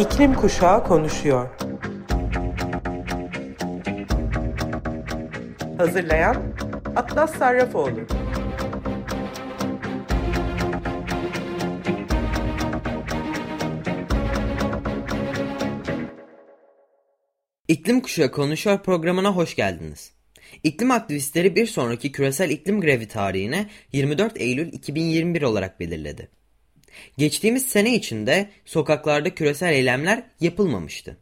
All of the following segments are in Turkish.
İklim Kuşağı konuşuyor. Hazırlayan Atlas Sarrafoğlu. İklim Kuşağı Konuşuyor programına hoş geldiniz. İklim aktivistleri bir sonraki küresel iklim grevi tarihine 24 Eylül 2021 olarak belirledi. Geçtiğimiz sene içinde sokaklarda küresel eylemler yapılmamıştı.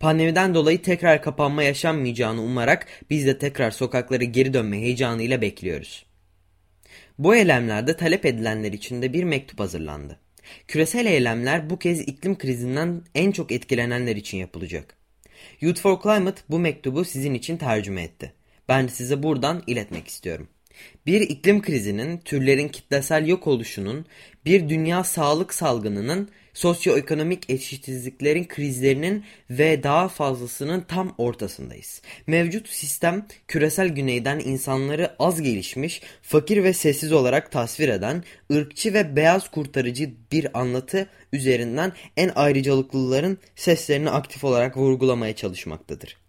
Pandemiden dolayı tekrar kapanma yaşanmayacağını umarak biz de tekrar sokaklara geri dönme heyecanıyla bekliyoruz. Bu eylemlerde talep edilenler için de bir mektup hazırlandı. Küresel eylemler bu kez iklim krizinden en çok etkilenenler için yapılacak. Youth for Climate bu mektubu sizin için tercüme etti. Ben de size buradan iletmek istiyorum. Bir iklim krizinin, türlerin kitlesel yok oluşunun, bir dünya sağlık salgınının, sosyoekonomik eşitsizliklerin krizlerinin ve daha fazlasının tam ortasındayız. Mevcut sistem küresel güneyden insanları az gelişmiş, fakir ve sessiz olarak tasvir eden, ırkçı ve beyaz kurtarıcı bir anlatı üzerinden en ayrıcalıklıların seslerini aktif olarak vurgulamaya çalışmaktadır.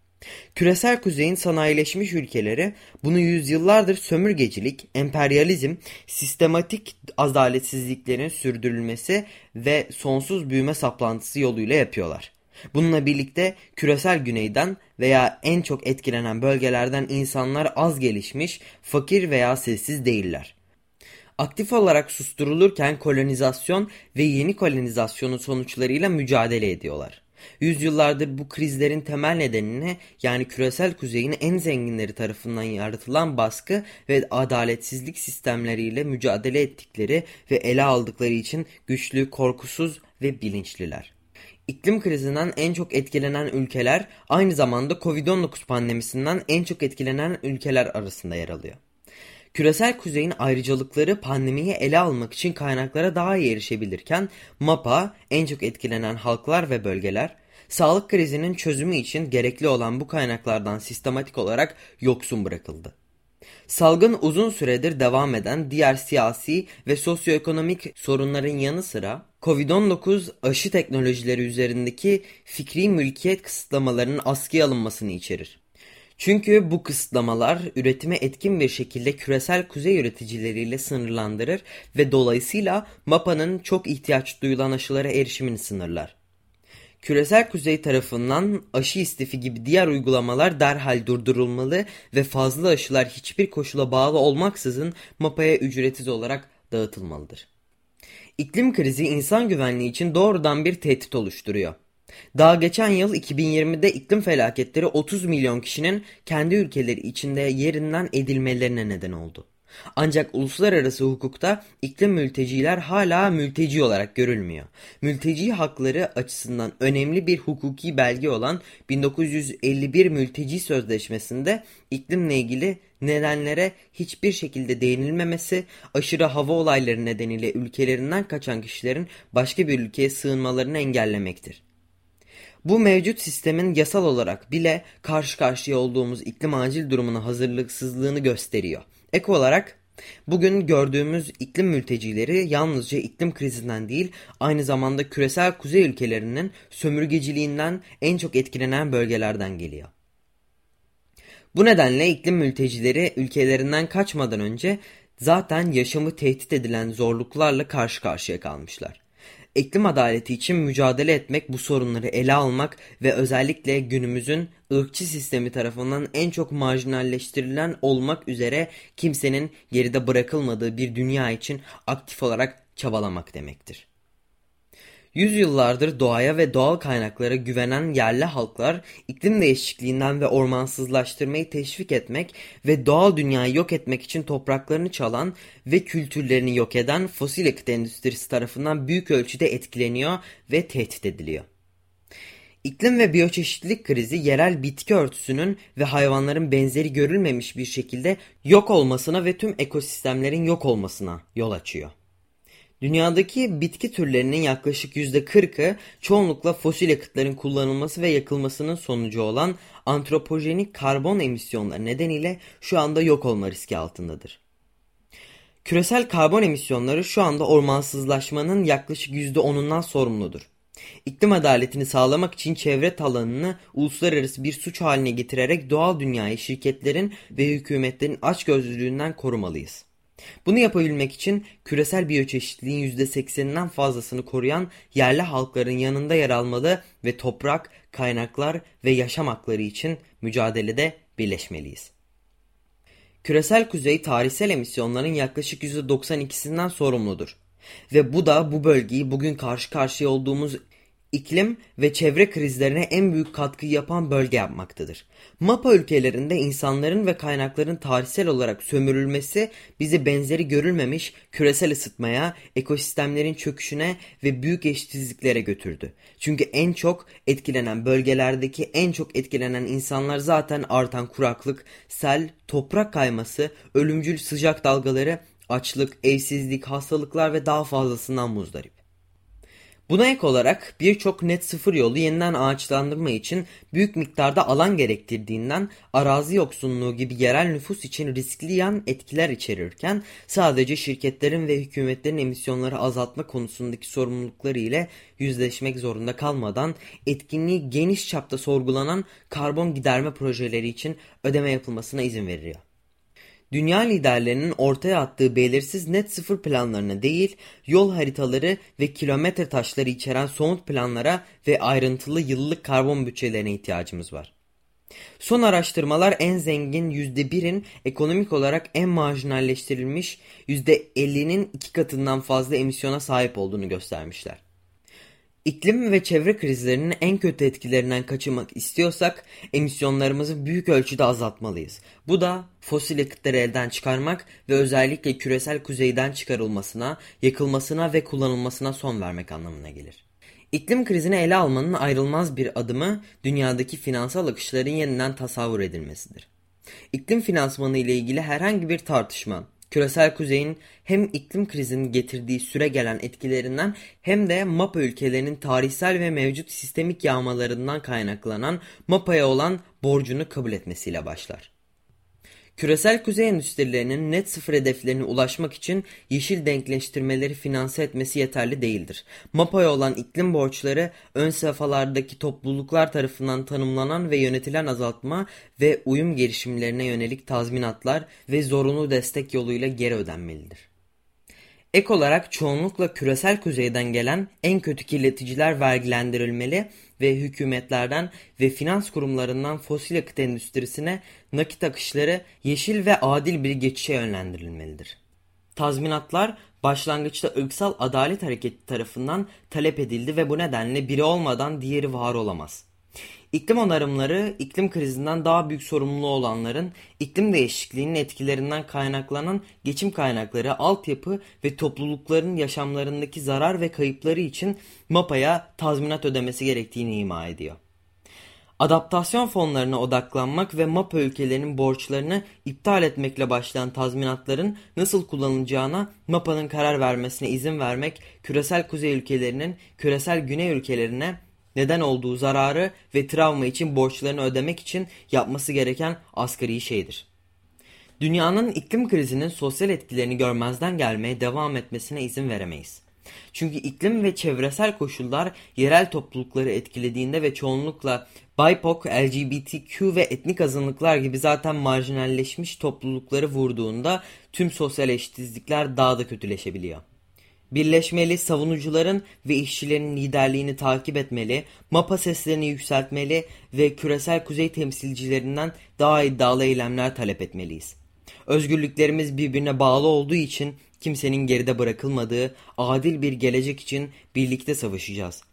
Küresel kuzeyin sanayileşmiş ülkeleri bunu yüzyıllardır sömürgecilik, emperyalizm, sistematik adaletsizliklerin sürdürülmesi ve sonsuz büyüme saplantısı yoluyla yapıyorlar. Bununla birlikte küresel güneyden veya en çok etkilenen bölgelerden insanlar az gelişmiş, fakir veya sessiz değiller. Aktif olarak susturulurken kolonizasyon ve yeni kolonizasyonun sonuçlarıyla mücadele ediyorlar. Yüzyıllardır bu krizlerin temel nedenini yani küresel kuzeyin en zenginleri tarafından yaratılan baskı ve adaletsizlik sistemleriyle mücadele ettikleri ve ele aldıkları için güçlü, korkusuz ve bilinçliler. İklim krizinden en çok etkilenen ülkeler aynı zamanda Covid-19 pandemisinden en çok etkilenen ülkeler arasında yer alıyor. Küresel kuzeyin ayrıcalıkları pandemiyi ele almak için kaynaklara daha iyi erişebilirken MAPA en çok etkilenen halklar ve bölgeler sağlık krizinin çözümü için gerekli olan bu kaynaklardan sistematik olarak yoksun bırakıldı. Salgın uzun süredir devam eden diğer siyasi ve sosyoekonomik sorunların yanı sıra Covid-19 aşı teknolojileri üzerindeki fikri mülkiyet kısıtlamalarının askıya alınmasını içerir. Çünkü bu kısıtlamalar üretime etkin bir şekilde küresel kuzey üreticileriyle sınırlandırır ve dolayısıyla MAPA'nın çok ihtiyaç duyulan aşılara erişimini sınırlar. Küresel kuzey tarafından aşı istifi gibi diğer uygulamalar derhal durdurulmalı ve fazla aşılar hiçbir koşula bağlı olmaksızın MAPA'ya ücretsiz olarak dağıtılmalıdır. İklim krizi insan güvenliği için doğrudan bir tehdit oluşturuyor. Daha geçen yıl 2020'de iklim felaketleri 30 milyon kişinin kendi ülkeleri içinde yerinden edilmelerine neden oldu. Ancak uluslararası hukukta iklim mülteciler hala mülteci olarak görülmüyor. Mülteci hakları açısından önemli bir hukuki belge olan 1951 Mülteci Sözleşmesi'nde iklimle ilgili nedenlere hiçbir şekilde değinilmemesi, aşırı hava olayları nedeniyle ülkelerinden kaçan kişilerin başka bir ülkeye sığınmalarını engellemektir. Bu mevcut sistemin yasal olarak bile karşı karşıya olduğumuz iklim acil durumuna hazırlıksızlığını gösteriyor. Ek olarak bugün gördüğümüz iklim mültecileri yalnızca iklim krizinden değil aynı zamanda küresel kuzey ülkelerinin sömürgeciliğinden en çok etkilenen bölgelerden geliyor. Bu nedenle iklim mültecileri ülkelerinden kaçmadan önce zaten yaşamı tehdit edilen zorluklarla karşı karşıya kalmışlar. İklim adaleti için mücadele etmek, bu sorunları ele almak ve özellikle günümüzün ırkçı sistemi tarafından en çok marjinalleştirilen olmak üzere kimsenin geride bırakılmadığı bir dünya için aktif olarak çabalamak demektir. Yüzyıllardır doğaya ve doğal kaynaklara güvenen yerli halklar iklim değişikliğinden ve ormansızlaştırmayı teşvik etmek ve doğal dünyayı yok etmek için topraklarını çalan ve kültürlerini yok eden fosil yakıt endüstrisi tarafından büyük ölçüde etkileniyor ve tehdit ediliyor. İklim ve biyoçeşitlilik krizi yerel bitki örtüsünün ve hayvanların benzeri görülmemiş bir şekilde yok olmasına ve tüm ekosistemlerin yok olmasına yol açıyor. Dünyadaki bitki türlerinin yaklaşık %40'ı çoğunlukla fosil yakıtların kullanılması ve yakılmasının sonucu olan antropojenik karbon emisyonları nedeniyle şu anda yok olma riski altındadır. Küresel karbon emisyonları şu anda ormansızlaşmanın yaklaşık %10'undan sorumludur. İklim adaletini sağlamak için çevre talanını uluslararası bir suç haline getirerek doğal dünyayı şirketlerin ve hükümetlerin açgözlülüğünden korumalıyız. Bunu yapabilmek için küresel biyoçeşitliliğin %80'inden fazlasını koruyan yerli halkların yanında yer almalı ve toprak, kaynaklar ve yaşam hakları için mücadelede birleşmeliyiz. Küresel kuzey tarihsel emisyonların yaklaşık %92'sinden sorumludur. Ve bu da bu bölgeyi bugün karşı karşıya olduğumuz iklim ve çevre krizlerine en büyük katkı yapan bölge yapmaktadır. MAPA ülkelerinde insanların ve kaynakların tarihsel olarak sömürülmesi bizi benzeri görülmemiş küresel ısıtmaya, ekosistemlerin çöküşüne ve büyük eşitsizliklere götürdü. Çünkü en çok etkilenen bölgelerdeki en çok etkilenen insanlar zaten artan kuraklık, sel, toprak kayması, ölümcül sıcak dalgaları, açlık, evsizlik, hastalıklar ve daha fazlasından muzdarip. Buna ek olarak birçok net sıfır yolu yeniden ağaçlandırma için büyük miktarda alan gerektirdiğinden arazi yoksunluğu gibi yerel nüfus için riskli yan etkiler içerirken sadece şirketlerin ve hükümetlerin emisyonları azaltma konusundaki sorumlulukları ile yüzleşmek zorunda kalmadan etkinliği geniş çapta sorgulanan karbon giderme projeleri için ödeme yapılmasına izin veriyor dünya liderlerinin ortaya attığı belirsiz net sıfır planlarına değil, yol haritaları ve kilometre taşları içeren somut planlara ve ayrıntılı yıllık karbon bütçelerine ihtiyacımız var. Son araştırmalar en zengin %1'in ekonomik olarak en marjinalleştirilmiş %50'nin iki katından fazla emisyona sahip olduğunu göstermişler. İklim ve çevre krizlerinin en kötü etkilerinden kaçınmak istiyorsak emisyonlarımızı büyük ölçüde azaltmalıyız. Bu da fosil yakıtları elden çıkarmak ve özellikle küresel kuzeyden çıkarılmasına, yakılmasına ve kullanılmasına son vermek anlamına gelir. İklim krizini ele almanın ayrılmaz bir adımı dünyadaki finansal akışların yeniden tasavvur edilmesidir. İklim finansmanı ile ilgili herhangi bir tartışma, küresel kuzeyin hem iklim krizinin getirdiği süre gelen etkilerinden hem de MAPA ülkelerinin tarihsel ve mevcut sistemik yağmalarından kaynaklanan MAPA'ya olan borcunu kabul etmesiyle başlar. Küresel kuzey endüstrilerinin net sıfır hedeflerine ulaşmak için yeşil denkleştirmeleri finanse etmesi yeterli değildir. MAPA'ya olan iklim borçları ön safhalardaki topluluklar tarafından tanımlanan ve yönetilen azaltma ve uyum girişimlerine yönelik tazminatlar ve zorunlu destek yoluyla geri ödenmelidir. Ek olarak çoğunlukla küresel kuzeyden gelen en kötü kirleticiler vergilendirilmeli ve hükümetlerden ve finans kurumlarından fosil yakıt endüstrisine nakit akışları yeşil ve adil bir geçişe yönlendirilmelidir. Tazminatlar başlangıçta ırksal adalet hareketi tarafından talep edildi ve bu nedenle biri olmadan diğeri var olamaz. İklim onarımları, iklim krizinden daha büyük sorumluluğu olanların iklim değişikliğinin etkilerinden kaynaklanan geçim kaynakları, altyapı ve toplulukların yaşamlarındaki zarar ve kayıpları için MAPA'ya tazminat ödemesi gerektiğini ima ediyor. Adaptasyon fonlarına odaklanmak ve MAPA ülkelerinin borçlarını iptal etmekle başlayan tazminatların nasıl kullanılacağına MAPA'nın karar vermesine izin vermek, küresel kuzey ülkelerinin küresel güney ülkelerine neden olduğu zararı ve travma için borçlarını ödemek için yapması gereken asgari şeydir. Dünyanın iklim krizinin sosyal etkilerini görmezden gelmeye devam etmesine izin veremeyiz. Çünkü iklim ve çevresel koşullar yerel toplulukları etkilediğinde ve çoğunlukla BIPOC, LGBTQ ve etnik azınlıklar gibi zaten marjinalleşmiş toplulukları vurduğunda tüm sosyal eşitsizlikler daha da kötüleşebiliyor. Birleşmeli, savunucuların ve işçilerin liderliğini takip etmeli, mapa seslerini yükseltmeli ve küresel kuzey temsilcilerinden daha iddialı eylemler talep etmeliyiz. Özgürlüklerimiz birbirine bağlı olduğu için kimsenin geride bırakılmadığı adil bir gelecek için birlikte savaşacağız.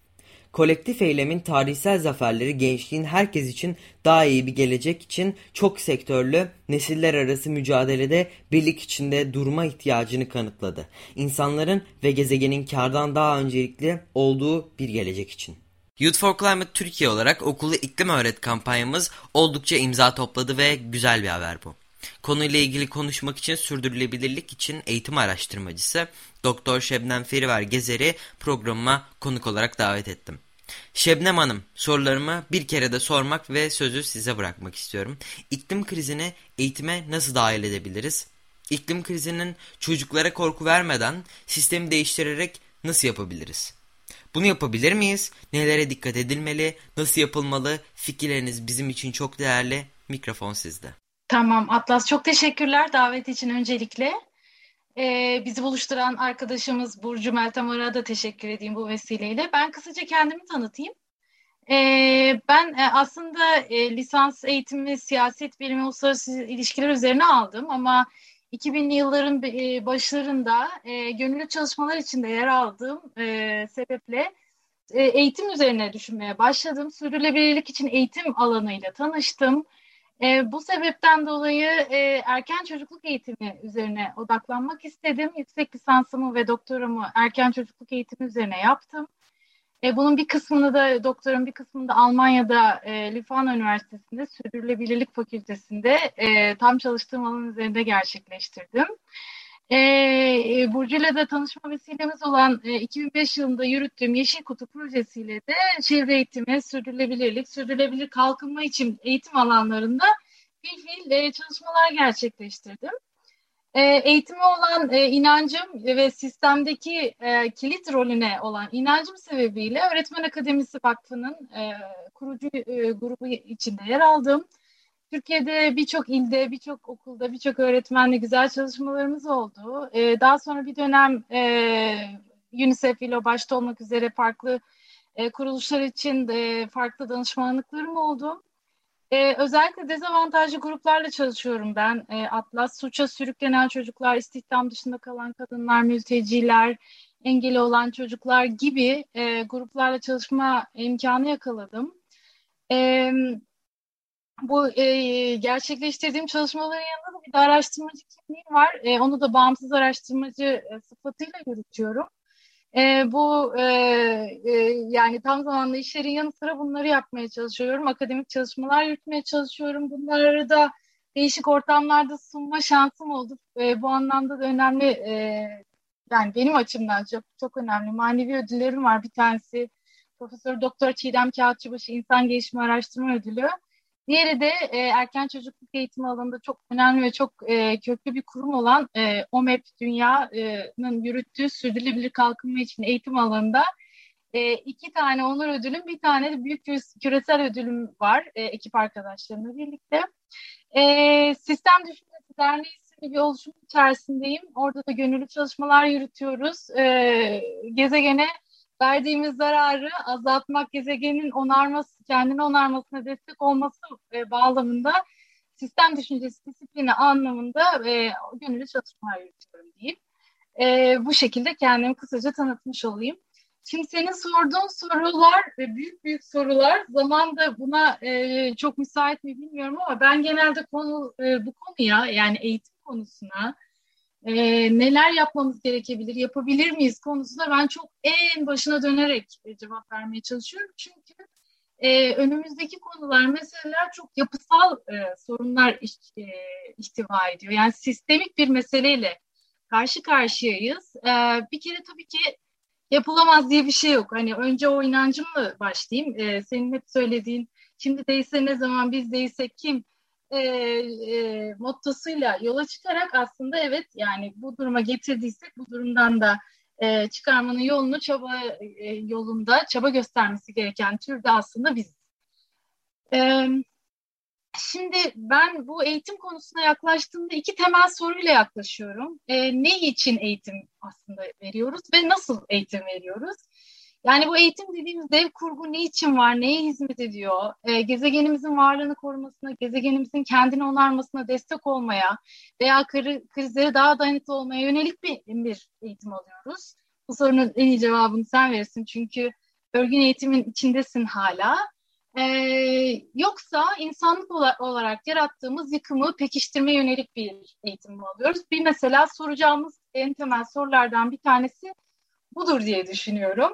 Kolektif eylemin tarihsel zaferleri gençliğin herkes için daha iyi bir gelecek için çok sektörlü, nesiller arası mücadelede birlik içinde durma ihtiyacını kanıtladı. İnsanların ve gezegenin kardan daha öncelikli olduğu bir gelecek için. Youth for Climate Türkiye olarak okulu iklim öğret kampanyamız oldukça imza topladı ve güzel bir haber bu. Konuyla ilgili konuşmak için sürdürülebilirlik için eğitim araştırmacısı Doktor Şebnem Feriver Gezer'i programıma konuk olarak davet ettim. Şebnem Hanım, sorularımı bir kere de sormak ve sözü size bırakmak istiyorum. İklim krizini eğitime nasıl dahil edebiliriz? İklim krizinin çocuklara korku vermeden sistemi değiştirerek nasıl yapabiliriz? Bunu yapabilir miyiz? Nelere dikkat edilmeli? Nasıl yapılmalı? Fikirleriniz bizim için çok değerli. Mikrofon sizde. Tamam Atlas çok teşekkürler davet için öncelikle. Ee, bizi buluşturan arkadaşımız Burcu Meltem Ar'a da teşekkür edeyim bu vesileyle. Ben kısaca kendimi tanıtayım. Ee, ben e, aslında e, lisans eğitimi siyaset bilimi uluslararası ilişkiler üzerine aldım ama 2000'li yılların e, başlarında e, gönüllü çalışmalar içinde yer aldığım e, sebeple e, eğitim üzerine düşünmeye başladım. Sürdürülebilirlik için eğitim alanıyla tanıştım. E, bu sebepten dolayı e, erken çocukluk eğitimi üzerine odaklanmak istedim. Yüksek lisansımı ve doktoramı erken çocukluk eğitimi üzerine yaptım. E, bunun bir kısmını da doktorun bir kısmını da Almanya'da e, Lübnan Üniversitesi'nde Sürdürülebilirlik Fakültesi'nde e, tam çalıştığım alan üzerinde gerçekleştirdim. E, e Burcu'yla da tanışma vesilemiz olan e, 2005 yılında yürüttüğüm Yeşil Kutu projesiyle de çevre eğitimi, sürdürülebilirlik, sürdürülebilir kalkınma için eğitim alanlarında bir fiil e, çalışmalar gerçekleştirdim. E, eğitime olan e, inancım ve sistemdeki e, kilit rolüne olan inancım sebebiyle Öğretmen Akademisi Vakfı'nın e, kurucu e, grubu içinde yer aldım. Türkiye'de birçok ilde, birçok okulda, birçok öğretmenle güzel çalışmalarımız oldu. E, daha sonra bir dönem e, UNICEF ile başta olmak üzere farklı e, kuruluşlar için de farklı danışmanlıklarım oldu. Ee, özellikle dezavantajlı gruplarla çalışıyorum ben. Ee, Atlas, suça sürüklenen çocuklar, istihdam dışında kalan kadınlar, mülteciler, engeli olan çocuklar gibi e, gruplarla çalışma imkanı yakaladım. E, bu e, gerçekleştirdiğim çalışmaların yanında da bir de araştırmacı kimliğim var. E, onu da bağımsız araştırmacı e, sıfatıyla yürütüyorum. E, bu e, e, yani tam zamanlı işlerin yanı sıra bunları yapmaya çalışıyorum. Akademik çalışmalar yürütmeye çalışıyorum. Bunları da değişik ortamlarda sunma şansım oldu. E, bu anlamda da önemli e, yani benim açımdan çok çok önemli manevi ödüllerim var. Bir tanesi Profesör Doktor Çiğdem Kağıtçıbaşı İnsan Gelişimi Araştırma Ödülü. Diğeri de e, erken çocukluk eğitimi alanında çok önemli ve çok e, köklü bir kurum olan e, OMEP Dünya'nın yürüttüğü sürdürülebilir kalkınma için eğitim alanında e, iki tane onur ödülüm, bir tane de büyük küresel ödülüm var e, ekip arkadaşlarımla birlikte. E, Sistem Düşüncesi Derneği isimli bir oluşum içerisindeyim. Orada da gönüllü çalışmalar yürütüyoruz. E, gezegene verdiğimiz zararı azaltmak, gezegenin onarması, kendini onarmasına destek olması e, bağlamında sistem düşüncesi disiplini anlamında e, gönüllü çalışmalar yürütüyorum diyeyim. E, bu şekilde kendimi kısaca tanıtmış olayım. Şimdi senin sorduğun sorular ve büyük büyük sorular zaman da buna e, çok müsait mi bilmiyorum ama ben genelde konu e, bu konuya yani eğitim konusuna e, neler yapmamız gerekebilir, yapabilir miyiz konusunda ben çok en başına dönerek e, cevap vermeye çalışıyorum. Çünkü e, önümüzdeki konular, meseleler çok yapısal e, sorunlar iş, e, ihtiva ediyor. Yani sistemik bir meseleyle karşı karşıyayız. E, bir kere tabii ki yapılamaz diye bir şey yok. Hani önce o inancımla başlayayım. E, senin hep söylediğin, şimdi değilse ne zaman biz değilsek kim e, e, mottosuyla yola çıkarak aslında evet yani bu duruma getirdiysek bu durumdan da e, çıkarmanın yolunu çaba e, yolunda çaba göstermesi gereken türde aslında biz. E, şimdi ben bu eğitim konusuna yaklaştığımda iki temel soruyla yaklaşıyorum. E, ne için eğitim aslında veriyoruz ve nasıl eğitim veriyoruz? Yani bu eğitim dediğimiz dev kurgu ne için var, neye hizmet ediyor? E, gezegenimizin varlığını korumasına, gezegenimizin kendini onarmasına destek olmaya veya kri, krizlere daha dayanıklı olmaya yönelik bir, bir eğitim alıyoruz. Bu sorunun en iyi cevabını sen verirsin çünkü örgün eğitimin içindesin hala. E, yoksa insanlık olarak yarattığımız yıkımı pekiştirmeye yönelik bir eğitim mi alıyoruz? Bir mesela soracağımız en temel sorulardan bir tanesi budur diye düşünüyorum.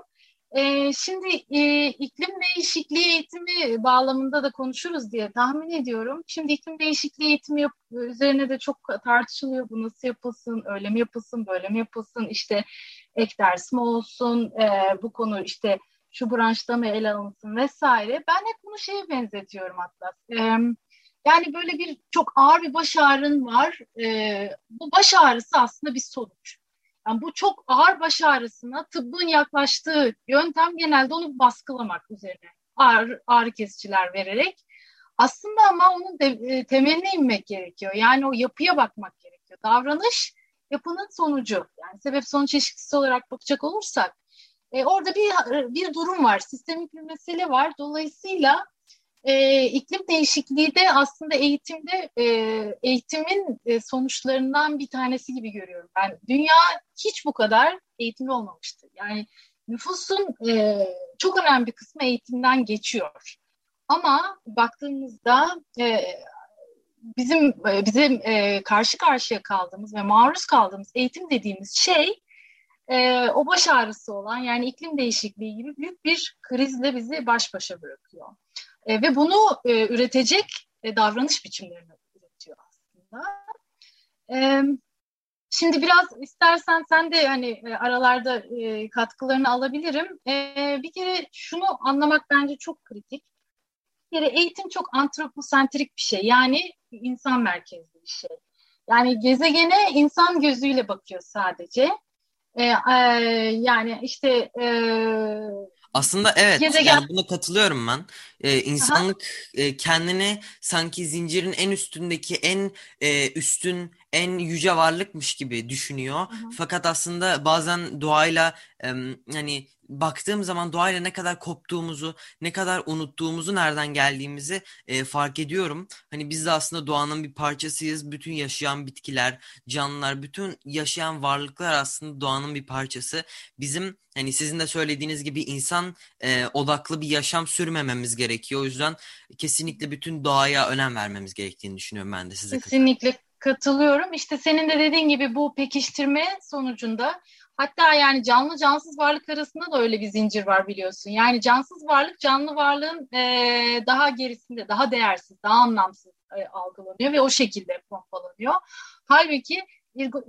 E, şimdi e, iklim değişikliği eğitimi bağlamında da konuşuruz diye tahmin ediyorum. Şimdi iklim değişikliği eğitimi yap- üzerine de çok tartışılıyor. Bu nasıl yapılsın, öyle mi yapılsın, böyle mi yapılsın, işte ek ders mi olsun, e, bu konu işte şu branşta mı ele alınsın vesaire. Ben hep bunu şeye benzetiyorum hatta. E, yani böyle bir çok ağır bir baş ağrın var. E, bu baş ağrısı aslında bir sonuç. Yani bu çok ağır baş ağrısına tıbbın yaklaştığı yöntem genelde onu baskılamak üzerine ağrı, ağrı kesiciler vererek. Aslında ama onun de, e, temeline inmek gerekiyor. Yani o yapıya bakmak gerekiyor. Davranış yapının sonucu. Yani sebep sonuç ilişkisi olarak bakacak olursak e, orada bir bir durum var. Sistemik bir mesele var. Dolayısıyla e, iklim değişikliği de aslında eğitimde e, eğitimin e, sonuçlarından bir tanesi gibi görüyorum. Ben dünya hiç bu kadar eğitimli olmamıştı. Yani nüfusun e, çok önemli bir kısmı eğitimden geçiyor. Ama baktığımızda e, bizim e, bizim e, karşı karşıya kaldığımız ve maruz kaldığımız eğitim dediğimiz şey e, o baş ağrısı olan yani iklim değişikliği gibi büyük bir krizle bizi baş başa bırakıyor. E, ve bunu e, üretecek e, davranış biçimlerini üretiyor aslında. E, şimdi biraz istersen sen de hani e, aralarda e, katkılarını alabilirim. E, bir kere şunu anlamak bence çok kritik. Bir kere eğitim çok antroposentrik bir şey. Yani insan merkezli bir şey. Yani gezegene insan gözüyle bakıyor sadece. E, e, yani işte e, aslında evet gezegen... yani buna katılıyorum ben. Ee, insanlık e, kendini sanki zincirin en üstündeki en e, üstün en yüce varlıkmış gibi düşünüyor. Aha. Fakat aslında bazen doğayla e, hani baktığım zaman doğayla ne kadar koptuğumuzu, ne kadar unuttuğumuzu, nereden geldiğimizi e, fark ediyorum. Hani biz de aslında doğanın bir parçasıyız. Bütün yaşayan bitkiler, canlılar, bütün yaşayan varlıklar aslında doğanın bir parçası. Bizim hani sizin de söylediğiniz gibi insan e, odaklı bir yaşam sürmememiz gerekiyor. O yüzden kesinlikle bütün doğaya önem vermemiz gerektiğini düşünüyorum ben de size. Kesinlikle katılıyorum. İşte senin de dediğin gibi bu pekiştirme sonucunda Hatta yani canlı cansız varlık arasında da öyle bir zincir var biliyorsun. Yani cansız varlık canlı varlığın e, daha gerisinde, daha değersiz, daha anlamsız e, algılanıyor ve o şekilde pompalanıyor. Halbuki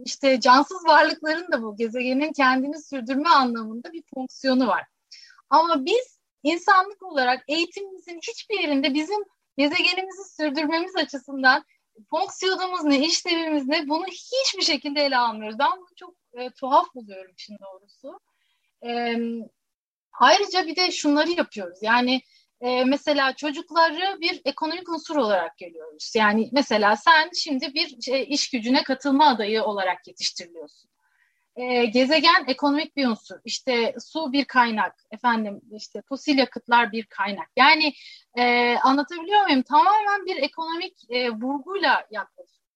işte cansız varlıkların da bu gezegenin kendini sürdürme anlamında bir fonksiyonu var. Ama biz insanlık olarak eğitimimizin hiçbir yerinde bizim gezegenimizi sürdürmemiz açısından fonksiyonumuz ne, işlevimiz ne bunu hiçbir şekilde ele almıyoruz. Ben bunu çok e, tuhaf buluyorum işin doğrusu. E, ayrıca bir de şunları yapıyoruz. Yani e, mesela çocukları bir ekonomik unsur olarak görüyoruz. Yani mesela sen şimdi bir şey, iş gücüne katılma adayı olarak yetiştiriliyorsun. E, gezegen ekonomik bir unsur. İşte su bir kaynak, efendim işte fosil yakıtlar bir kaynak. Yani e, anlatabiliyor muyum? Tamamen bir ekonomik e, vurguyla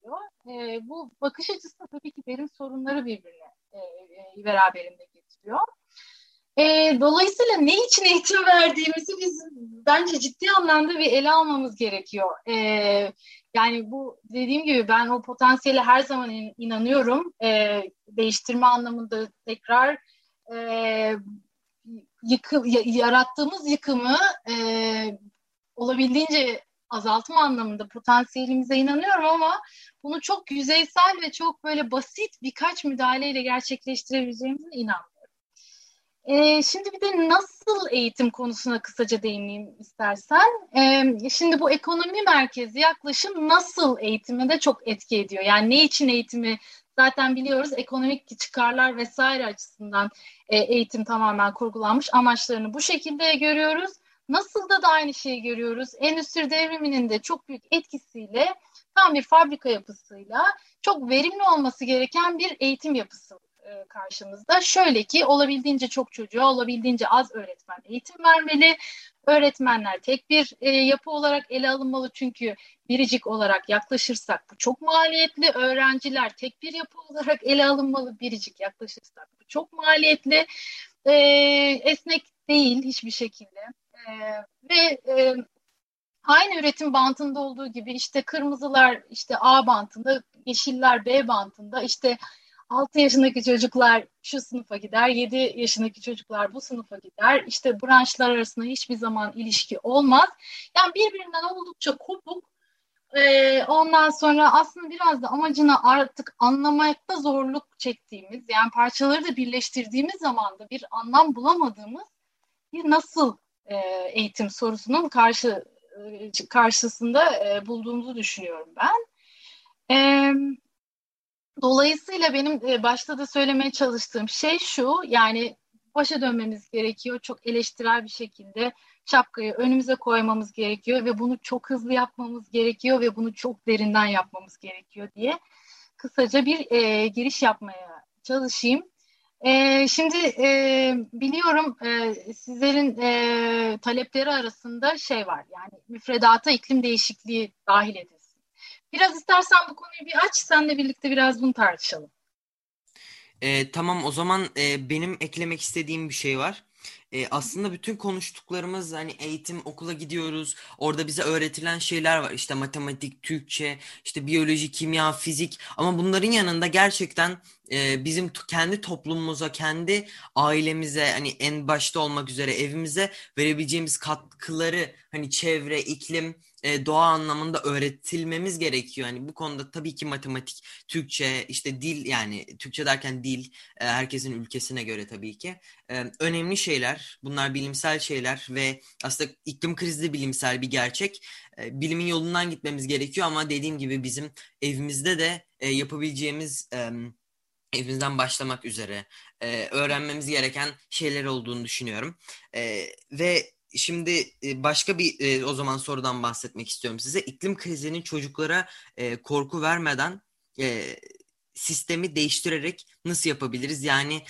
yaklaşılıyor. E, bu bakış açısı tabii ki benim sorunları birbirine e, e, beraberinde getiriyor. E, dolayısıyla ne için eğitim verdiğimizi biz bence ciddi anlamda bir ele almamız gerekiyor. E, yani bu dediğim gibi ben o potansiyele her zaman in, inanıyorum. E, değiştirme anlamında tekrar e, yıkı, yarattığımız yıkımı e, olabildiğince azaltma anlamında potansiyelimize inanıyorum ama bunu çok yüzeysel ve çok böyle basit birkaç müdahaleyle gerçekleştirebileceğimize inanmıyorum. Ee, şimdi bir de nasıl eğitim konusuna kısaca değineyim istersen. Ee, şimdi bu ekonomi merkezi yaklaşım nasıl eğitime de çok etki ediyor. Yani ne için eğitimi zaten biliyoruz ekonomik çıkarlar vesaire açısından e, eğitim tamamen kurgulanmış amaçlarını bu şekilde görüyoruz. Nasıl da da aynı şeyi görüyoruz. Endüstri devriminin de çok büyük etkisiyle tam bir fabrika yapısıyla çok verimli olması gereken bir eğitim yapısı e, karşımızda. Şöyle ki olabildiğince çok çocuğa olabildiğince az öğretmen eğitim vermeli. Öğretmenler tek bir e, yapı olarak ele alınmalı çünkü biricik olarak yaklaşırsak bu çok maliyetli. Öğrenciler tek bir yapı olarak ele alınmalı. Biricik yaklaşırsak bu çok maliyetli. E, esnek değil hiçbir şekilde. E, ve e, aynı üretim bantında olduğu gibi işte kırmızılar işte A bantında, yeşiller B bantında işte 6 yaşındaki çocuklar şu sınıfa gider, 7 yaşındaki çocuklar bu sınıfa gider. İşte branşlar arasında hiçbir zaman ilişki olmaz. Yani birbirinden oldukça kopuk. Ee, ondan sonra aslında biraz da amacını artık anlamakta zorluk çektiğimiz, yani parçaları da birleştirdiğimiz zaman da bir anlam bulamadığımız bir nasıl e, eğitim sorusunun karşı e, karşısında e, bulduğumuzu düşünüyorum ben. Dolayısıyla benim başta da söylemeye çalıştığım şey şu, yani başa dönmemiz gerekiyor. Çok eleştirel bir şekilde şapkayı önümüze koymamız gerekiyor ve bunu çok hızlı yapmamız gerekiyor ve bunu çok derinden yapmamız gerekiyor diye kısaca bir e, giriş yapmaya çalışayım. E, şimdi e, biliyorum e, sizlerin e, talepleri arasında şey var yani müfredata iklim değişikliği dahil edilsin. Biraz istersen bu konuyu bir aç senle birlikte biraz bunu tartışalım. E, tamam o zaman e, benim eklemek istediğim bir şey var. E, aslında bütün konuştuklarımız hani eğitim okula gidiyoruz. Orada bize öğretilen şeyler var. İşte matematik, Türkçe, işte biyoloji, kimya, fizik. Ama bunların yanında gerçekten e, bizim kendi toplumumuza, kendi ailemize hani en başta olmak üzere evimize verebileceğimiz katkıları hani çevre, iklim e, doğa anlamında öğretilmemiz gerekiyor. Yani bu konuda tabii ki matematik, Türkçe, işte dil yani Türkçe derken dil e, herkesin ülkesine göre tabii ki e, önemli şeyler. Bunlar bilimsel şeyler ve aslında iklim krizi de bilimsel bir gerçek. E, bilimin yolundan gitmemiz gerekiyor ama dediğim gibi bizim evimizde de e, yapabileceğimiz e, evimizden başlamak üzere e, öğrenmemiz gereken şeyler olduğunu düşünüyorum. E, ve Şimdi e, başka bir e, o zaman sorudan bahsetmek istiyorum size. İklim krizinin çocuklara e, korku vermeden sistemi değiştirerek nasıl yapabiliriz? Yani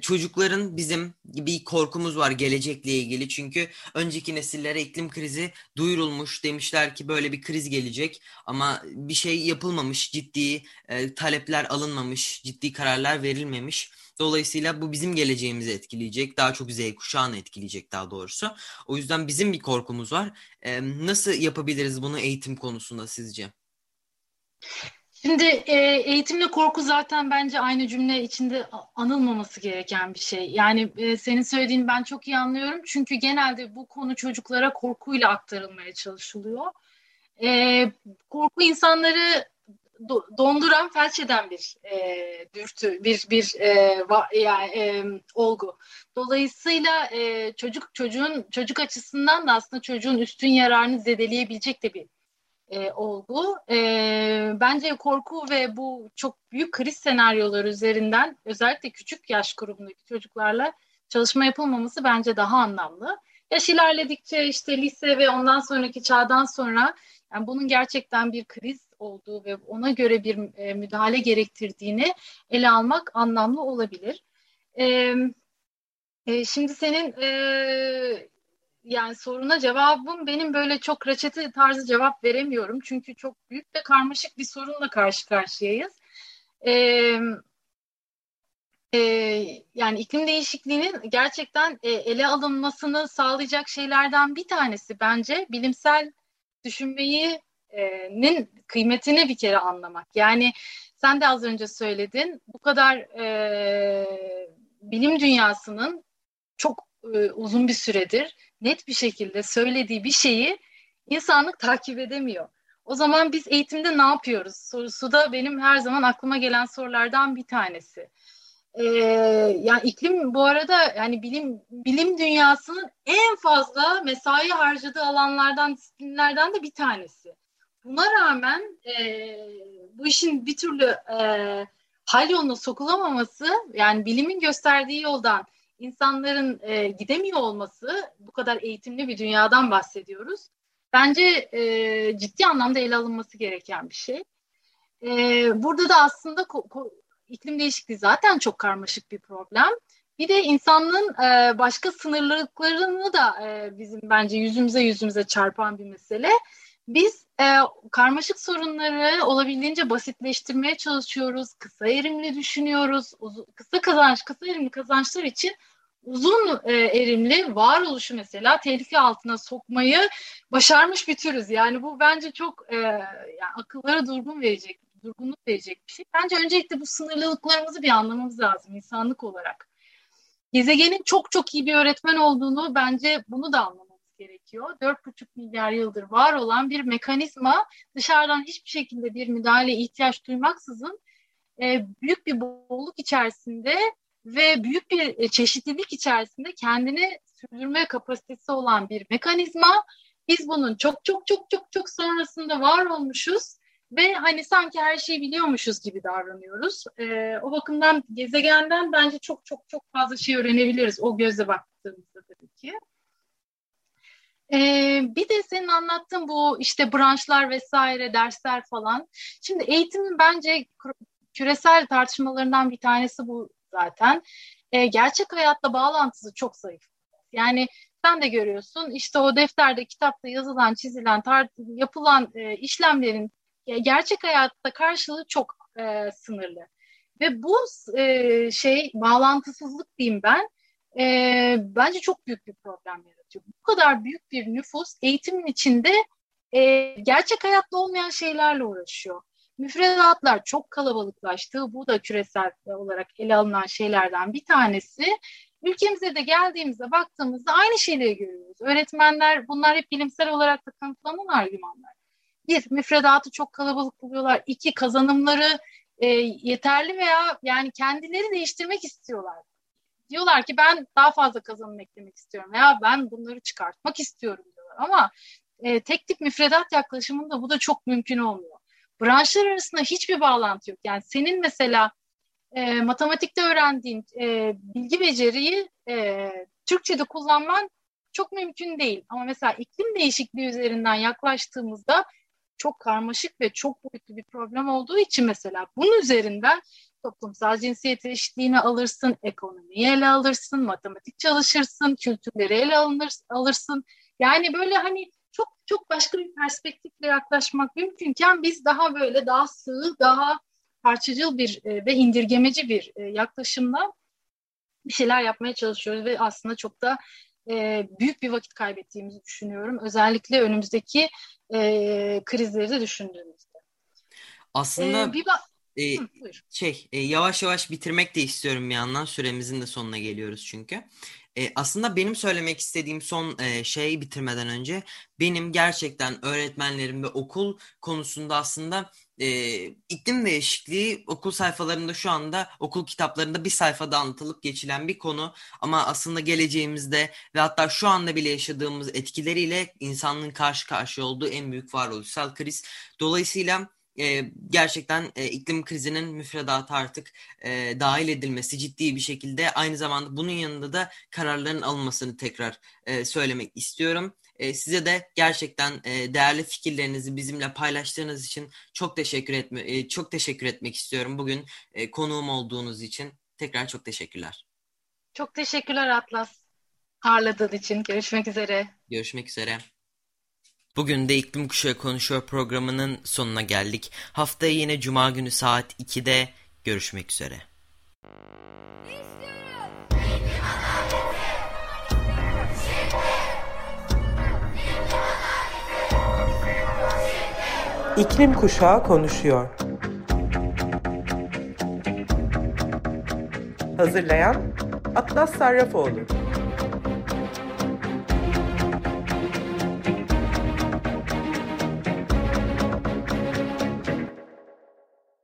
çocukların bizim bir korkumuz var gelecekle ilgili. Çünkü önceki nesillere iklim krizi duyurulmuş. Demişler ki böyle bir kriz gelecek ama bir şey yapılmamış. Ciddi talepler alınmamış. Ciddi kararlar verilmemiş. Dolayısıyla bu bizim geleceğimizi etkileyecek. Daha çok Z kuşağını etkileyecek daha doğrusu. O yüzden bizim bir korkumuz var. Ee, nasıl yapabiliriz bunu eğitim konusunda sizce? Şimdi e, eğitimle korku zaten bence aynı cümle içinde anılmaması gereken bir şey. Yani e, senin söylediğini ben çok iyi anlıyorum. Çünkü genelde bu konu çocuklara korkuyla aktarılmaya çalışılıyor. E, korku insanları donduran, felç eden bir e, dürtü, bir bir e, va, yani e, olgu. Dolayısıyla e, çocuk çocuğun çocuk açısından da aslında çocuğun üstün yararını zedeleyebilecek de bir e, olgu. E, bence korku ve bu çok büyük kriz senaryoları üzerinden özellikle küçük yaş grubundaki çocuklarla çalışma yapılmaması bence daha anlamlı. Yaş ilerledikçe işte lise ve ondan sonraki çağdan sonra yani bunun gerçekten bir kriz olduğu ve ona göre bir e, müdahale gerektirdiğini ele almak anlamlı olabilir. E, e, şimdi senin yani soruna cevabım benim böyle çok reçete tarzı cevap veremiyorum. Çünkü çok büyük ve karmaşık bir sorunla karşı karşıyayız. E, e, yani iklim değişikliğinin gerçekten e, ele alınmasını sağlayacak şeylerden bir tanesi bence bilimsel düşünmeyi nin kıymetini bir kere anlamak. Yani sen de az önce söyledin bu kadar e, bilim dünyasının çok e, uzun bir süredir net bir şekilde söylediği bir şeyi insanlık takip edemiyor. O zaman biz eğitimde ne yapıyoruz sorusu da benim her zaman aklıma gelen sorulardan bir tanesi. Ee, yani iklim bu arada yani bilim bilim dünyasının en fazla mesai harcadığı alanlardan disiplinlerden de bir tanesi. Buna rağmen e, bu işin bir türlü e, hal yoluna sokulamaması yani bilimin gösterdiği yoldan insanların e, gidemiyor olması bu kadar eğitimli bir dünyadan bahsediyoruz. Bence e, ciddi anlamda ele alınması gereken bir şey. E, burada da aslında iklim değişikliği zaten çok karmaşık bir problem. Bir de insanlığın e, başka sınırlılıklarını da e, bizim bence yüzümüze yüzümüze çarpan bir mesele. Biz e, karmaşık sorunları olabildiğince basitleştirmeye çalışıyoruz. Kısa erimli düşünüyoruz. Uzun, kısa kazanç, kısa erimli kazançlar için uzun e, erimli varoluşu mesela tehlike altına sokmayı başarmış bir türüz. Yani bu bence çok e, yani akıllara durgun verecek, durgunluk verecek bir şey. Bence öncelikle bu sınırlılıklarımızı bir anlamamız lazım insanlık olarak. Gezegenin çok çok iyi bir öğretmen olduğunu bence bunu da anlamamız gerekiyor. 4,5 milyar yıldır var olan bir mekanizma dışarıdan hiçbir şekilde bir müdahale ihtiyaç duymaksızın e, büyük bir bolluk içerisinde ve büyük bir e, çeşitlilik içerisinde kendini sürdürme kapasitesi olan bir mekanizma. Biz bunun çok çok çok çok çok sonrasında var olmuşuz ve hani sanki her şeyi biliyormuşuz gibi davranıyoruz. E, o bakımdan gezegenden bence çok çok çok fazla şey öğrenebiliriz o gözle baktığımızda tabii ki. Ee, bir de senin anlattığın bu işte branşlar vesaire dersler falan. Şimdi eğitimin bence küresel tartışmalarından bir tanesi bu zaten. Ee, gerçek hayatla bağlantısı çok zayıf. Yani sen de görüyorsun işte o defterde, kitapta yazılan, çizilen, yapılan e, işlemlerin gerçek hayatta karşılığı çok e, sınırlı. Ve bu e, şey bağlantısızlık diyeyim ben e, bence çok büyük bir problem yaratıyor. Bu kadar büyük bir nüfus eğitimin içinde e, gerçek hayatta olmayan şeylerle uğraşıyor. Müfredatlar çok kalabalıklaştı. Bu da küresel olarak ele alınan şeylerden bir tanesi. Ülkemize de geldiğimizde baktığımızda aynı şeyleri görüyoruz. Öğretmenler bunlar hep bilimsel olarak da kanıtlanan argümanlar. Bir, müfredatı çok kalabalık buluyorlar. İki, kazanımları e, yeterli veya yani kendileri değiştirmek istiyorlar. Diyorlar ki ben daha fazla kazanım eklemek istiyorum veya ben bunları çıkartmak istiyorum diyorlar. Ama e, tek tip müfredat yaklaşımında bu da çok mümkün olmuyor. Branşlar arasında hiçbir bağlantı yok. Yani senin mesela e, matematikte öğrendiğin e, bilgi beceriyi e, Türkçe'de kullanman çok mümkün değil. Ama mesela iklim değişikliği üzerinden yaklaştığımızda çok karmaşık ve çok boyutlu bir problem olduğu için mesela bunun üzerinden toplumsal cinsiyet eşitliğini alırsın, ekonomiyi ele alırsın, matematik çalışırsın, kültürleri ele alınır, alırsın. Yani böyle hani çok çok başka bir perspektifle yaklaşmak mümkünken biz daha böyle daha sığ, daha parçacıl bir e, ve indirgemeci bir e, yaklaşımla bir şeyler yapmaya çalışıyoruz ve aslında çok da e, büyük bir vakit kaybettiğimizi düşünüyorum. Özellikle önümüzdeki e, krizleri de düşündüğümüzde. Aslında ee, bir e, Hı, şey e, yavaş yavaş bitirmek de istiyorum bir yandan süremizin de sonuna geliyoruz çünkü. E, aslında benim söylemek istediğim son e, şey bitirmeden önce benim gerçekten öğretmenlerim ve okul konusunda aslında e, iklim değişikliği okul sayfalarında şu anda okul kitaplarında bir sayfada anlatılıp geçilen bir konu ama aslında geleceğimizde ve hatta şu anda bile yaşadığımız etkileriyle insanlığın karşı karşıya olduğu en büyük varoluşsal kriz. Dolayısıyla e, gerçekten e, iklim krizinin müfredatı artık e, dahil edilmesi ciddi bir şekilde aynı zamanda bunun yanında da kararların alınmasını tekrar e, söylemek istiyorum. E, size de gerçekten e, değerli fikirlerinizi bizimle paylaştığınız için çok teşekkür etme e, çok teşekkür etmek istiyorum. Bugün e, konuğum olduğunuz için tekrar çok teşekkürler. Çok teşekkürler Atlas ağırladığın için. Görüşmek üzere. Görüşmek üzere. Bugün de İklim Kuşağı Konuşuyor programının sonuna geldik. Haftaya yine Cuma günü saat 2'de görüşmek üzere. İklim Kuşağı Konuşuyor Hazırlayan Atlas Sarrafoğlu